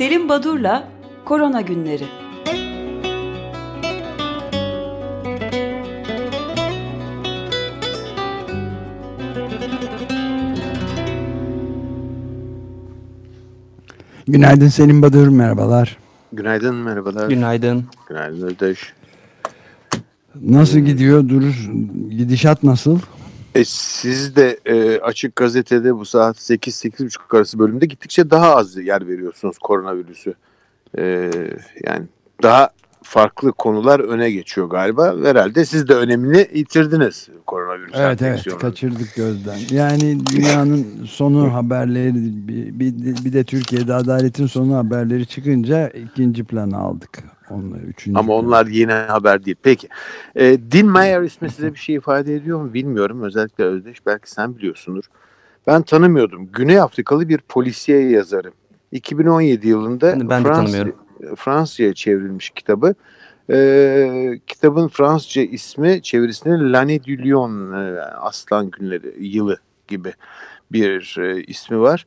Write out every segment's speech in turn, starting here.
Selim Badur'la Korona Günleri. Günaydın Selim Badur, merhabalar. Günaydın, merhabalar. Günaydın. Günaydın Ödeş. Nasıl gidiyor? Dur, gidişat nasıl? E, siz de e, Açık Gazete'de bu saat 8-8.30 arası bölümde gittikçe daha az yer veriyorsunuz koronavirüsü. E, yani daha farklı konular öne geçiyor galiba. Herhalde siz de önemini yitirdiniz koronavirüs Evet evet kaçırdık gözden. Yani dünyanın sonu haberleri bir, bir, bir de Türkiye'de adaletin sonu haberleri çıkınca ikinci plana aldık. Onlar, üçüncü Ama plan. onlar yeni haber değil. Peki. E, Dean Meyer ismi size bir şey ifade ediyor mu bilmiyorum. Özellikle Özdeş belki sen biliyorsundur. Ben tanımıyordum. Güney Afrikalı bir polisiye yazarı. 2017 yılında ben Frans, Fransızca çevrilmiş kitabı. Ee, kitabın Fransızca ismi çevirisinde L'année du Lion, e, Aslan Günleri, yılı gibi bir e, ismi var.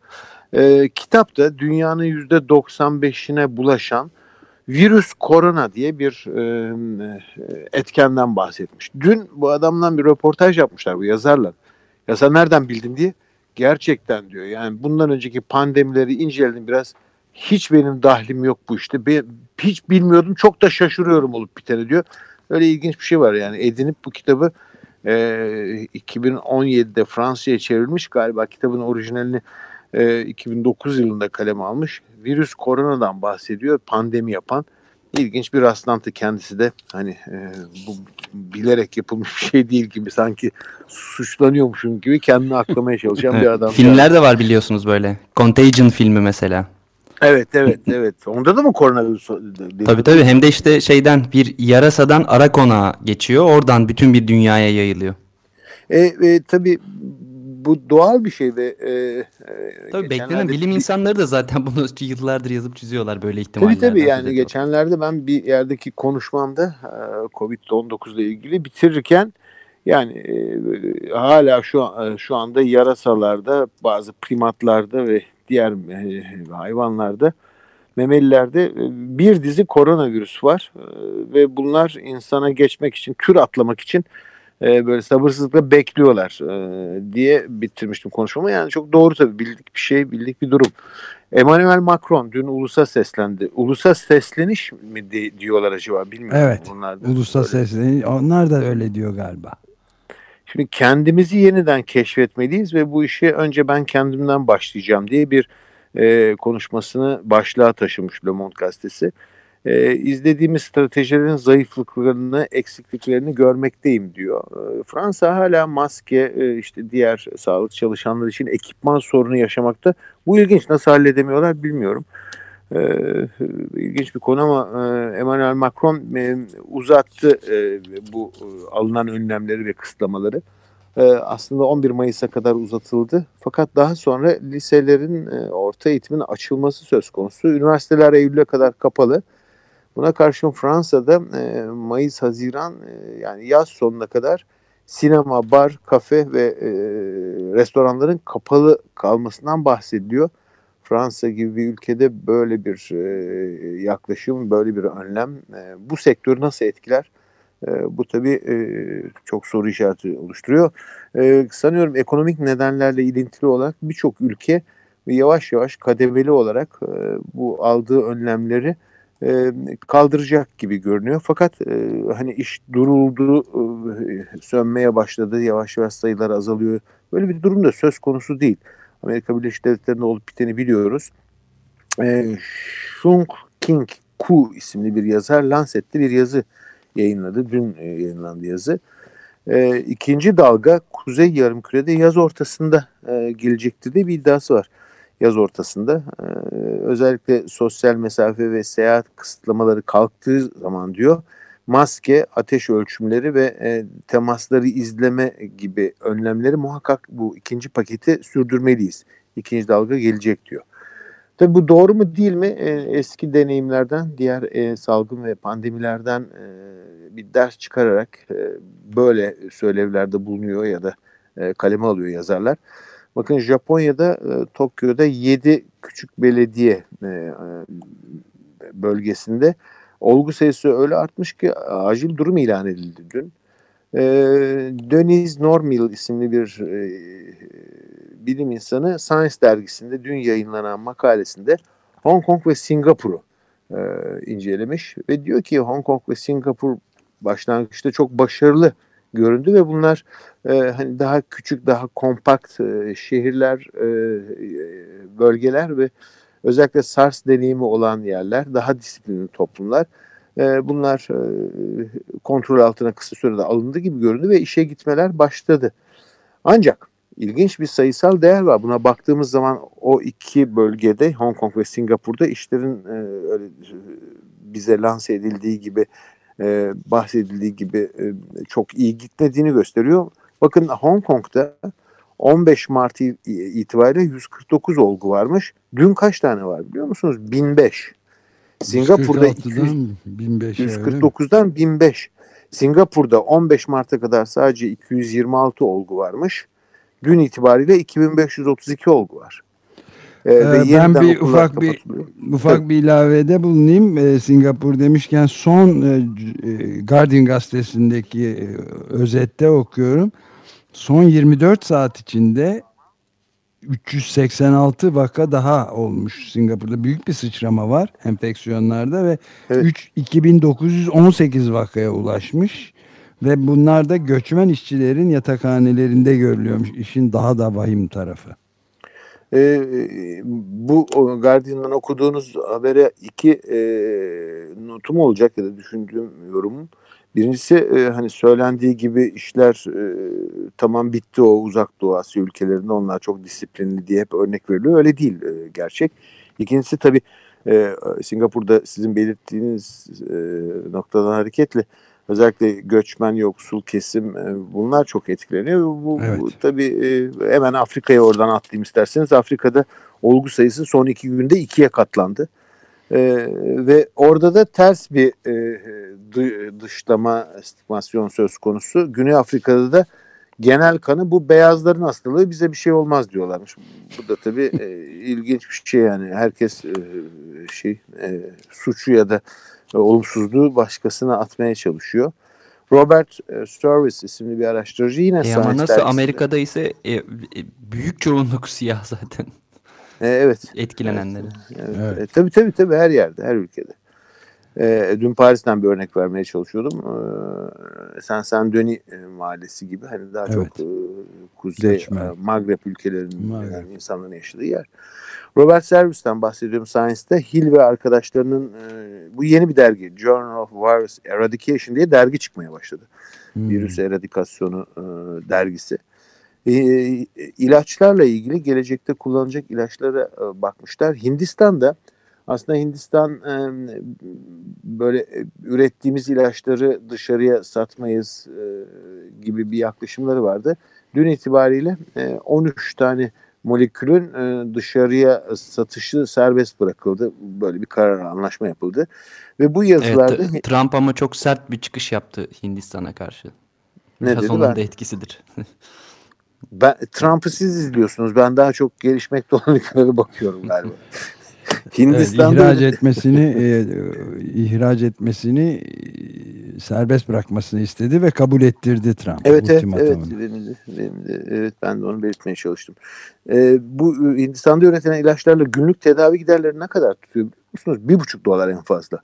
E, kitapta dünyanın %95'ine bulaşan virüs korona diye bir e, etkenden bahsetmiş. Dün bu adamdan bir röportaj yapmışlar bu yazarlar. Ya sen nereden bildin diye. Gerçekten diyor. Yani bundan önceki pandemileri inceledim biraz. Hiç benim dahlim yok bu işte. Ben, hiç bilmiyordum. Çok da şaşırıyorum olup bitene diyor. Öyle ilginç bir şey var yani. Edinip bu kitabı e, 2017'de Fransa'ya çevrilmiş. Galiba kitabın orijinalini e, 2009 yılında kaleme almış. Virüs koronadan bahsediyor. Pandemi yapan ilginç bir rastlantı kendisi de hani e, bu bilerek yapılmış bir şey değil gibi sanki suçlanıyormuşum gibi kendini aklamaya çalışan bir adam. Filmler de var biliyorsunuz böyle. Contagion filmi mesela. Evet evet evet. Onda da mı koronavirüs? Tabii tabii hem de işte şeyden bir yarasadan ara konağa geçiyor. Oradan bütün bir dünyaya yayılıyor. E, e, tabii bu doğal bir şey ve e, e tabii beklenen bilim insanları da zaten bunu yıllardır yazıp çiziyorlar böyle ihtimaller. Tabii tabii yani geçenlerde ben bir yerdeki konuşmamda e, Covid-19 ile ilgili bitirirken yani e, hala şu e, şu anda yarasalarda bazı primatlarda ve diğer e, hayvanlarda memelilerde e, bir dizi koronavirüs var e, ve bunlar insana geçmek için tür atlamak için böyle sabırsızlıkla bekliyorlar diye bitirmiştim konuşmamı. Yani çok doğru tabii bildik bir şey, bildik bir durum. Emmanuel Macron dün ulusa seslendi. Ulusa sesleniş mi diyorlar acaba bilmiyorum. Evet. Onlar da ulusa sesleniş. Onlar da öyle diyor galiba. Şimdi kendimizi yeniden keşfetmeliyiz ve bu işi önce ben kendimden başlayacağım diye bir e, konuşmasını başlığa taşımış Le Monde gazetesi. E, izlediğimiz stratejilerin zayıflıklarını, eksikliklerini görmekteyim diyor. E, Fransa hala maske, e, işte diğer sağlık çalışanları için ekipman sorunu yaşamakta. Bu ilginç. Nasıl halledemiyorlar bilmiyorum. E, ilginç bir konu ama e, Emmanuel Macron e, uzattı e, bu e, alınan önlemleri ve kısıtlamaları. E, aslında 11 Mayıs'a kadar uzatıldı. Fakat daha sonra liselerin e, orta eğitimin açılması söz konusu. Üniversiteler Eylül'e kadar kapalı. Buna karşın Fransa'da e, Mayıs, Haziran e, yani yaz sonuna kadar sinema, bar, kafe ve e, restoranların kapalı kalmasından bahsediliyor. Fransa gibi bir ülkede böyle bir e, yaklaşım, böyle bir önlem e, bu sektörü nasıl etkiler? E, bu tabii e, çok soru işareti oluşturuyor. E, sanıyorum ekonomik nedenlerle ilintili olarak birçok ülke yavaş yavaş kademeli olarak e, bu aldığı önlemleri e, kaldıracak gibi görünüyor. Fakat e, hani iş duruldu, e, sönmeye başladı, yavaş yavaş sayılar azalıyor. Böyle bir durum da söz konusu değil. Amerika Birleşik Devletleri'nde olup biteni biliyoruz. E, Shung King Ku isimli bir yazar Lancet'te bir yazı yayınladı. Dün e, yayınlandı yazı. E, ikinci dalga Kuzey Yarımküre'de yaz ortasında e, gelecektir diye bir iddiası var. Yaz ortasında. E, özellikle sosyal mesafe ve seyahat kısıtlamaları kalktığı zaman diyor maske, ateş ölçümleri ve e, temasları izleme gibi önlemleri muhakkak bu ikinci paketi sürdürmeliyiz. İkinci dalga gelecek diyor. Tabii bu doğru mu değil mi? E, eski deneyimlerden, diğer e, salgın ve pandemilerden e, bir ders çıkararak e, böyle söylevlerde bulunuyor ya da e, kaleme alıyor yazarlar. Bakın Japonya'da e, Tokyo'da 7 küçük belediye e, e, bölgesinde olgu sayısı öyle artmış ki acil durum ilan edildi dün. E, Deniz Normil isimli bir e, bilim insanı Science dergisinde dün yayınlanan makalesinde Hong Kong ve Singapur'u e, incelemiş ve diyor ki Hong Kong ve Singapur başlangıçta çok başarılı göründü ve bunlar e, hani daha küçük, daha kompakt e, şehirler, e, bölgeler ve özellikle SARS deneyimi olan yerler, daha disiplinli toplumlar. E, bunlar e, kontrol altına kısa sürede alındı gibi göründü ve işe gitmeler başladı. Ancak ilginç bir sayısal değer var. Buna baktığımız zaman o iki bölgede Hong Kong ve Singapur'da işlerin e, bize lanse edildiği gibi bahsedildiği gibi çok iyi gitmediğini gösteriyor. Bakın Hong Kong'da 15 Mart itibariyle 149 olgu varmış. Dün kaç tane var biliyor musunuz? 1005. Singapur'da 1005 149'dan 1005. Singapur'da 15 Mart'a kadar sadece 226 olgu varmış. Dün itibariyle 2532 olgu var. Ee, ee ben bir ufak bir ufak evet. bir ilavede bulunayım. Ee, Singapur demişken son e, e Guardian gazetesindeki e, özette okuyorum. Son 24 saat içinde 386 vaka daha olmuş Singapur'da. Büyük bir sıçrama var enfeksiyonlarda ve evet. 3 2918 vakaya ulaşmış. Ve bunlar da göçmen işçilerin yatakhanelerinde görülüyormuş. İşin daha da vahim tarafı. E, bu Guardian'dan okuduğunuz habere iki e, notum olacak ya da düşündüğüm yorumum. Birincisi e, hani söylendiği gibi işler e, tamam bitti o uzak doğu Asya ülkelerinde onlar çok disiplinli diye hep örnek veriliyor. Öyle değil e, gerçek. İkincisi tabii e, Singapur'da sizin belirttiğiniz e, noktadan hareketle özellikle göçmen yoksul kesim e, bunlar çok etkileniyor. Bu, evet. bu tabii e, hemen Afrika'ya oradan atlayayım isterseniz. Afrika'da olgu sayısı son iki günde ikiye katlandı. Ee, ve orada da ters bir e, dışlama stigmasyon söz konusu. Güney Afrika'da da genel kanı bu beyazların hastalığı bize bir şey olmaz diyorlarmış. Bu da tabii e, ilginç bir şey yani. Herkes e, şey e, suçu ya da e, olumsuzluğu başkasına atmaya çalışıyor. Robert e, Sturvis isimli bir araştırıcı yine e ama nasıl Amerika'da ise e, e, büyük çoğunluk siyah zaten. E, evet. Etkilenenleri. Evet. evet. E, tabii tabii tabii her yerde, her ülkede. E, dün Paris'ten bir örnek vermeye çalışıyordum. E, Sen Sen Döni e, mahallesi gibi hani daha evet. çok e, kuzey e, Magreb ülkelerinin Magreb. Yani insanların yaşadığı yer. Robert Servis'ten bahsediyorum Science'da. Hill ve arkadaşlarının e, bu yeni bir dergi Journal of Virus Eradication diye dergi çıkmaya başladı. Hmm. Virüs eradikasyonu e, dergisi. E, ilaçlarla ilgili gelecekte kullanacak ilaçlara e, bakmışlar. Hindistan'da aslında Hindistan böyle e, ürettiğimiz ilaçları dışarıya satmayız gibi bir yaklaşımları vardı. Dün itibariyle e, 13 tane molekülün dışarıya satışı serbest bırakıldı. Böyle bir karar anlaşma yapıldı. Ve bu yazılarda... Evet, Trump ama çok sert bir çıkış yaptı Hindistan'a karşı. Ne Biraz onun da etkisidir. ben Trump'ı siz izliyorsunuz. Ben daha çok gelişmekte olan ülkelere bakıyorum galiba. Hindistan'da evet, ihraç etmesini e, ihraç etmesini e, serbest bırakmasını istedi ve kabul ettirdi Trump. Evet evet, evet benim de, benim de, evet ben de onu belirtmeye çalıştım. E, bu Hindistan'da üretilen ilaçlarla günlük tedavi giderleri ne kadar tutuyor biliyor musunuz? Bir buçuk dolar en fazla.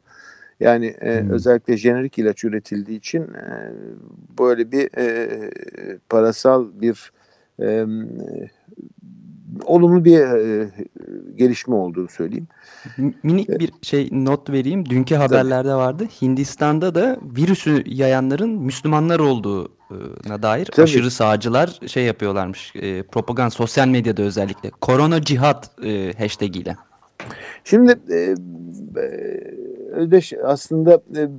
Yani e, hmm. özellikle jenerik ilaç üretildiği için e, böyle bir e, parasal bir e, olumlu bir e, gelişme olduğunu söyleyeyim. Minik bir şey not vereyim. Dünkü haberlerde vardı. Hindistan'da da virüsü yayanların Müslümanlar olduğuna dair Tabii. aşırı sağcılar şey yapıyorlarmış. E, propaganda sosyal medyada özellikle. Korona cihat e, hashtag ile. Şimdi e, Ödeş aslında e,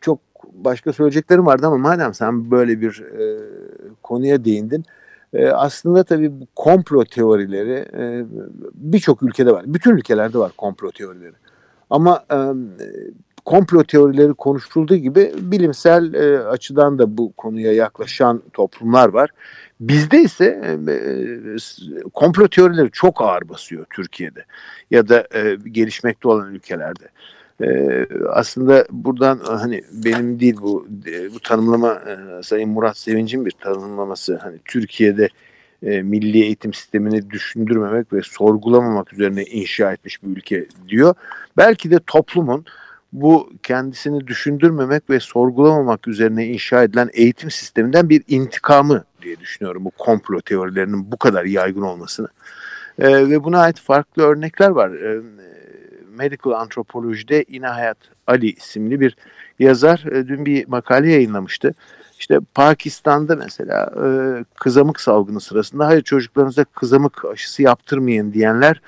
çok başka söyleyeceklerim vardı ama madem sen böyle bir e, konuya değindin. E, aslında tabii komplo teorileri e, birçok ülkede var. Bütün ülkelerde var komplo teorileri. Ama e, komplo teorileri konuşulduğu gibi bilimsel e, açıdan da bu konuya yaklaşan toplumlar var. Bizde ise e, e, komplo teorileri çok ağır basıyor Türkiye'de ya da e, gelişmekte olan ülkelerde. E, aslında buradan hani benim değil bu e, bu tanımlama e, Sayın Murat Sevinç'in bir tanımlaması hani Türkiye'de e, milli eğitim sistemini düşündürmemek ve sorgulamamak üzerine inşa etmiş bir ülke diyor. Belki de toplumun bu kendisini düşündürmemek ve sorgulamamak üzerine inşa edilen eğitim sisteminden bir intikamı diye düşünüyorum bu komplo teorilerinin bu kadar yaygın olmasını. E, ve buna ait farklı örnekler var. E, Medical Antropolojide İnahayat Ali isimli bir yazar e, dün bir makale yayınlamıştı. İşte Pakistan'da mesela e, kızamık salgını sırasında hayır çocuklarınıza kızamık aşısı yaptırmayın diyenler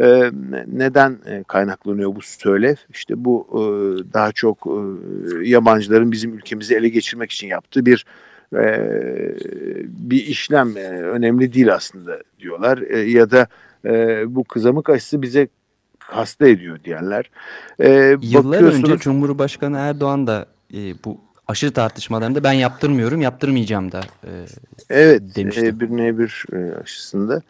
e, neden e, kaynaklanıyor bu söylev? İşte bu e, daha çok e, yabancıların bizim ülkemizi ele geçirmek için yaptığı bir e, bir işlem e, önemli değil aslında diyorlar. E, ya da e, bu kızamık aşısı bize hasta ediyor diyenler. E, Yıllar önce Cumhurbaşkanı Erdoğan da e, bu aşırı tartışmalarında ben yaptırmıyorum, yaptırmayacağım da e, evet, demişti. Evet, bir nevi e, aşısında.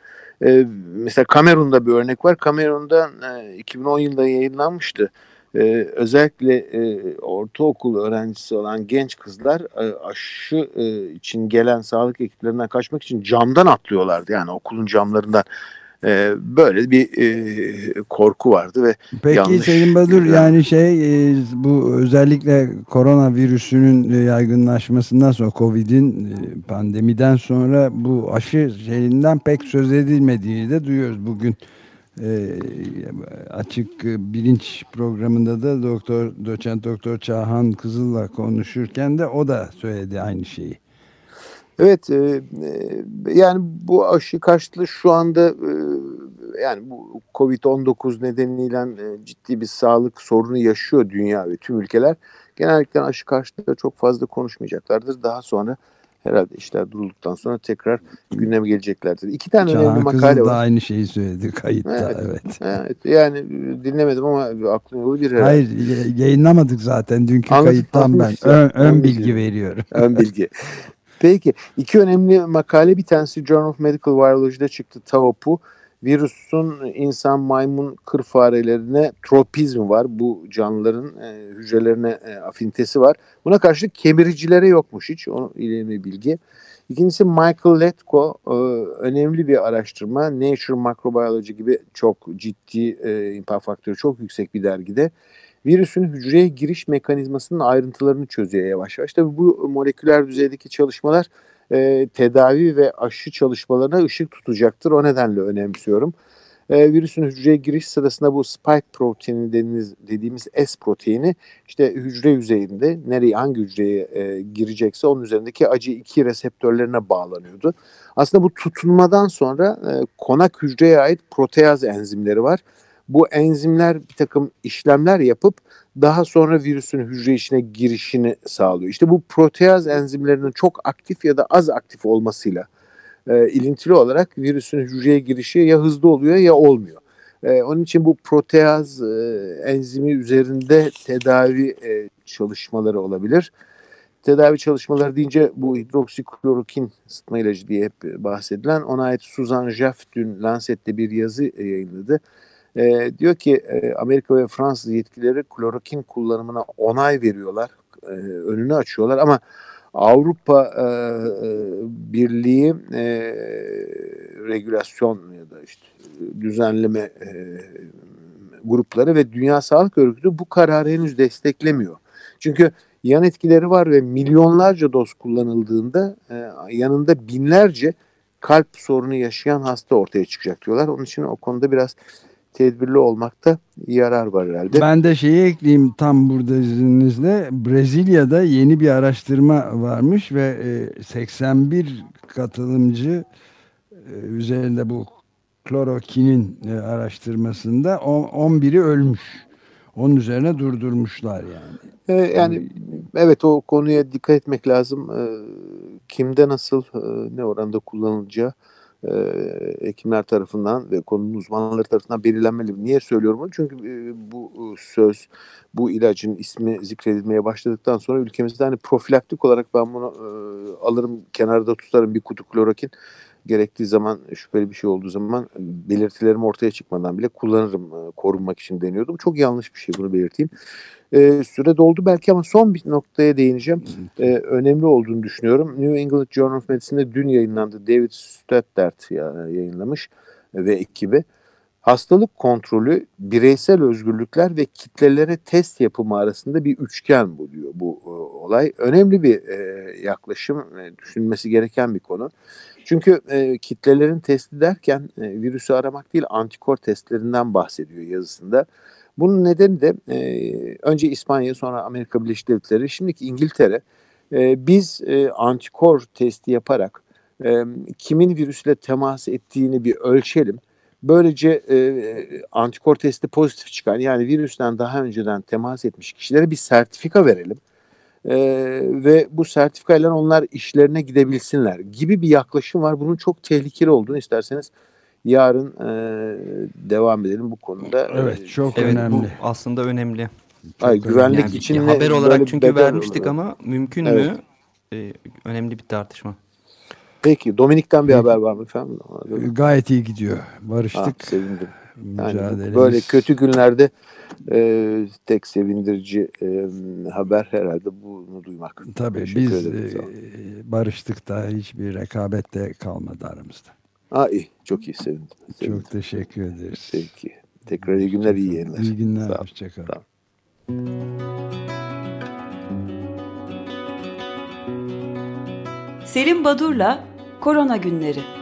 E, mesela Kamerun'da bir örnek var. Kamerun'da e, 2010 yılında yayınlanmıştı. E, özellikle e, ortaokul öğrencisi olan genç kızlar e, aşı e, için gelen sağlık ekiplerinden kaçmak için camdan atlıyorlardı. Yani okulun camlarından e, böyle bir e, korku vardı ve Peki yanlış Sayın Badur yani şey e, bu özellikle koronavirüsünün yaygınlaşmasından sonra Covid'in e, pandemiden sonra bu aşı şeyinden pek söz edilmediğini de duyuyoruz bugün. E, açık bilinç programında da doktor doçent doktor Çağhan Kızıl'la konuşurken de o da söyledi aynı şeyi. Evet e, e, yani bu aşı karşılığı şu anda e, yani bu Covid-19 nedeniyle e, ciddi bir sağlık sorunu yaşıyor dünya ve tüm ülkeler. Genellikle aşı karşılığı çok fazla konuşmayacaklardır. Daha sonra herhalde işler durulduktan sonra tekrar gündeme geleceklerdir. İki tane Çağan önemli makale var. da aynı şeyi söyledi kayıtta evet. Evet. evet. Yani dinlemedim ama aklım yolu bir herhalde. Hayır yayınlamadık zaten dünkü Anladım, kayıttan ben. Ön, ön bilgi veriyorum. Ön bilgi. Peki iki önemli makale bir tanesi Journal of Medical Virology'de çıktı Tavopu. Virüsün insan, maymun, kır farelerine tropizmi var. Bu canlıların e, hücrelerine e, afinitesi var. Buna karşı kemiricilere yokmuş hiç. O ileri bilgi. İkincisi Michael Letko e, önemli bir araştırma. Nature Microbiology gibi çok ciddi e, impact faktörü çok yüksek bir dergide virüsün hücreye giriş mekanizmasının ayrıntılarını çözüyor yavaş yavaş. Tabii bu moleküler düzeydeki çalışmalar e, tedavi ve aşı çalışmalarına ışık tutacaktır. O nedenle önemsiyorum. E, virüsün hücreye giriş sırasında bu spike proteini dediğimiz, dediğimiz S proteini işte hücre yüzeyinde nereye hangi hücreye e, girecekse onun üzerindeki acı 2 reseptörlerine bağlanıyordu. Aslında bu tutunmadan sonra e, konak hücreye ait proteaz enzimleri var bu enzimler bir takım işlemler yapıp daha sonra virüsün hücre içine girişini sağlıyor. İşte bu proteaz enzimlerinin çok aktif ya da az aktif olmasıyla e, ilintili olarak virüsün hücreye girişi ya hızlı oluyor ya olmuyor. E, onun için bu proteaz e, enzimi üzerinde tedavi e, çalışmaları olabilir. Tedavi çalışmaları deyince bu hidroksiklorokin sıtma ilacı diye hep bahsedilen ona ait Suzan Jaff dün Lancet'te bir yazı yayınladı. E, diyor ki e, Amerika ve Fransız yetkilileri klorokin kullanımına onay veriyorlar. E, önünü açıyorlar ama Avrupa e, e, Birliği e, regülasyon ya da işte düzenleme e, grupları ve Dünya Sağlık Örgütü bu kararı henüz desteklemiyor. Çünkü yan etkileri var ve milyonlarca doz kullanıldığında e, yanında binlerce kalp sorunu yaşayan hasta ortaya çıkacak diyorlar. Onun için o konuda biraz tedbirli olmakta yarar var herhalde. Ben de şeyi ekleyeyim tam burada izninizle. Brezilya'da yeni bir araştırma varmış ve 81 e, katılımcı e, üzerinde bu klorokinin e, araştırmasında 11'i ölmüş. Onun üzerine durdurmuşlar yani. yani evet o konuya dikkat etmek lazım. Kimde nasıl ne oranda kullanılacağı e, hekimler tarafından ve konunun uzmanları tarafından belirlenmeli. Niye söylüyorum bunu? Çünkü e, bu söz, bu ilacın ismi zikredilmeye başladıktan sonra ülkemizde hani profilaktik olarak ben bunu e, alırım kenarda tutarım bir kutu klorokin gerektiği zaman şüpheli bir şey olduğu zaman belirtilerim ortaya çıkmadan bile kullanırım e, korunmak için deniyordum. Çok yanlış bir şey bunu belirteyim. E, süre doldu belki ama son bir noktaya değineceğim. E, önemli olduğunu düşünüyorum. New England Journal of Medicine'de dün yayınlandı. David Stoddart yayınlamış ve ekibi. Hastalık kontrolü, bireysel özgürlükler ve kitlelere test yapımı arasında bir üçgen bu diyor bu e, olay. Önemli bir e, yaklaşım, e, düşünülmesi gereken bir konu. Çünkü e, kitlelerin testi derken e, virüsü aramak değil antikor testlerinden bahsediyor yazısında. Bunun nedeni de e, önce İspanya sonra Amerika Birleşik Devletleri şimdiki İngiltere e, biz e, antikor testi yaparak e, kimin virüsle temas ettiğini bir ölçelim. Böylece e, antikor testi pozitif çıkan yani virüsten daha önceden temas etmiş kişilere bir sertifika verelim. E, ve bu sertifikayla onlar işlerine gidebilsinler gibi bir yaklaşım var. Bunun çok tehlikeli olduğunu isterseniz yarın e, devam edelim bu konuda. Evet çok evet, önemli. Bu aslında önemli. Çok Ay, güvenlik yani, için haber olarak çünkü vermiştik olur. ama mümkün evet. mü? Ee, önemli bir tartışma. Peki Dominik'ten bir haber var mı efendim? Gayet iyi gidiyor. Barıştık. Ha, sevindim. Yani böyle kötü günlerde e, tek sevindirici e, haber herhalde bunu duymak. Tabii biz e, barıştık da hiçbir rekabet de kalmadı aramızda. Aa, iyi. Çok iyi sevindim. sevindim. Çok teşekkür ederiz. Peki. Tekrar iyi günler, iyi yayınlar. İyi günler. Hoşçakalın. Selim Badur'la Korona Günleri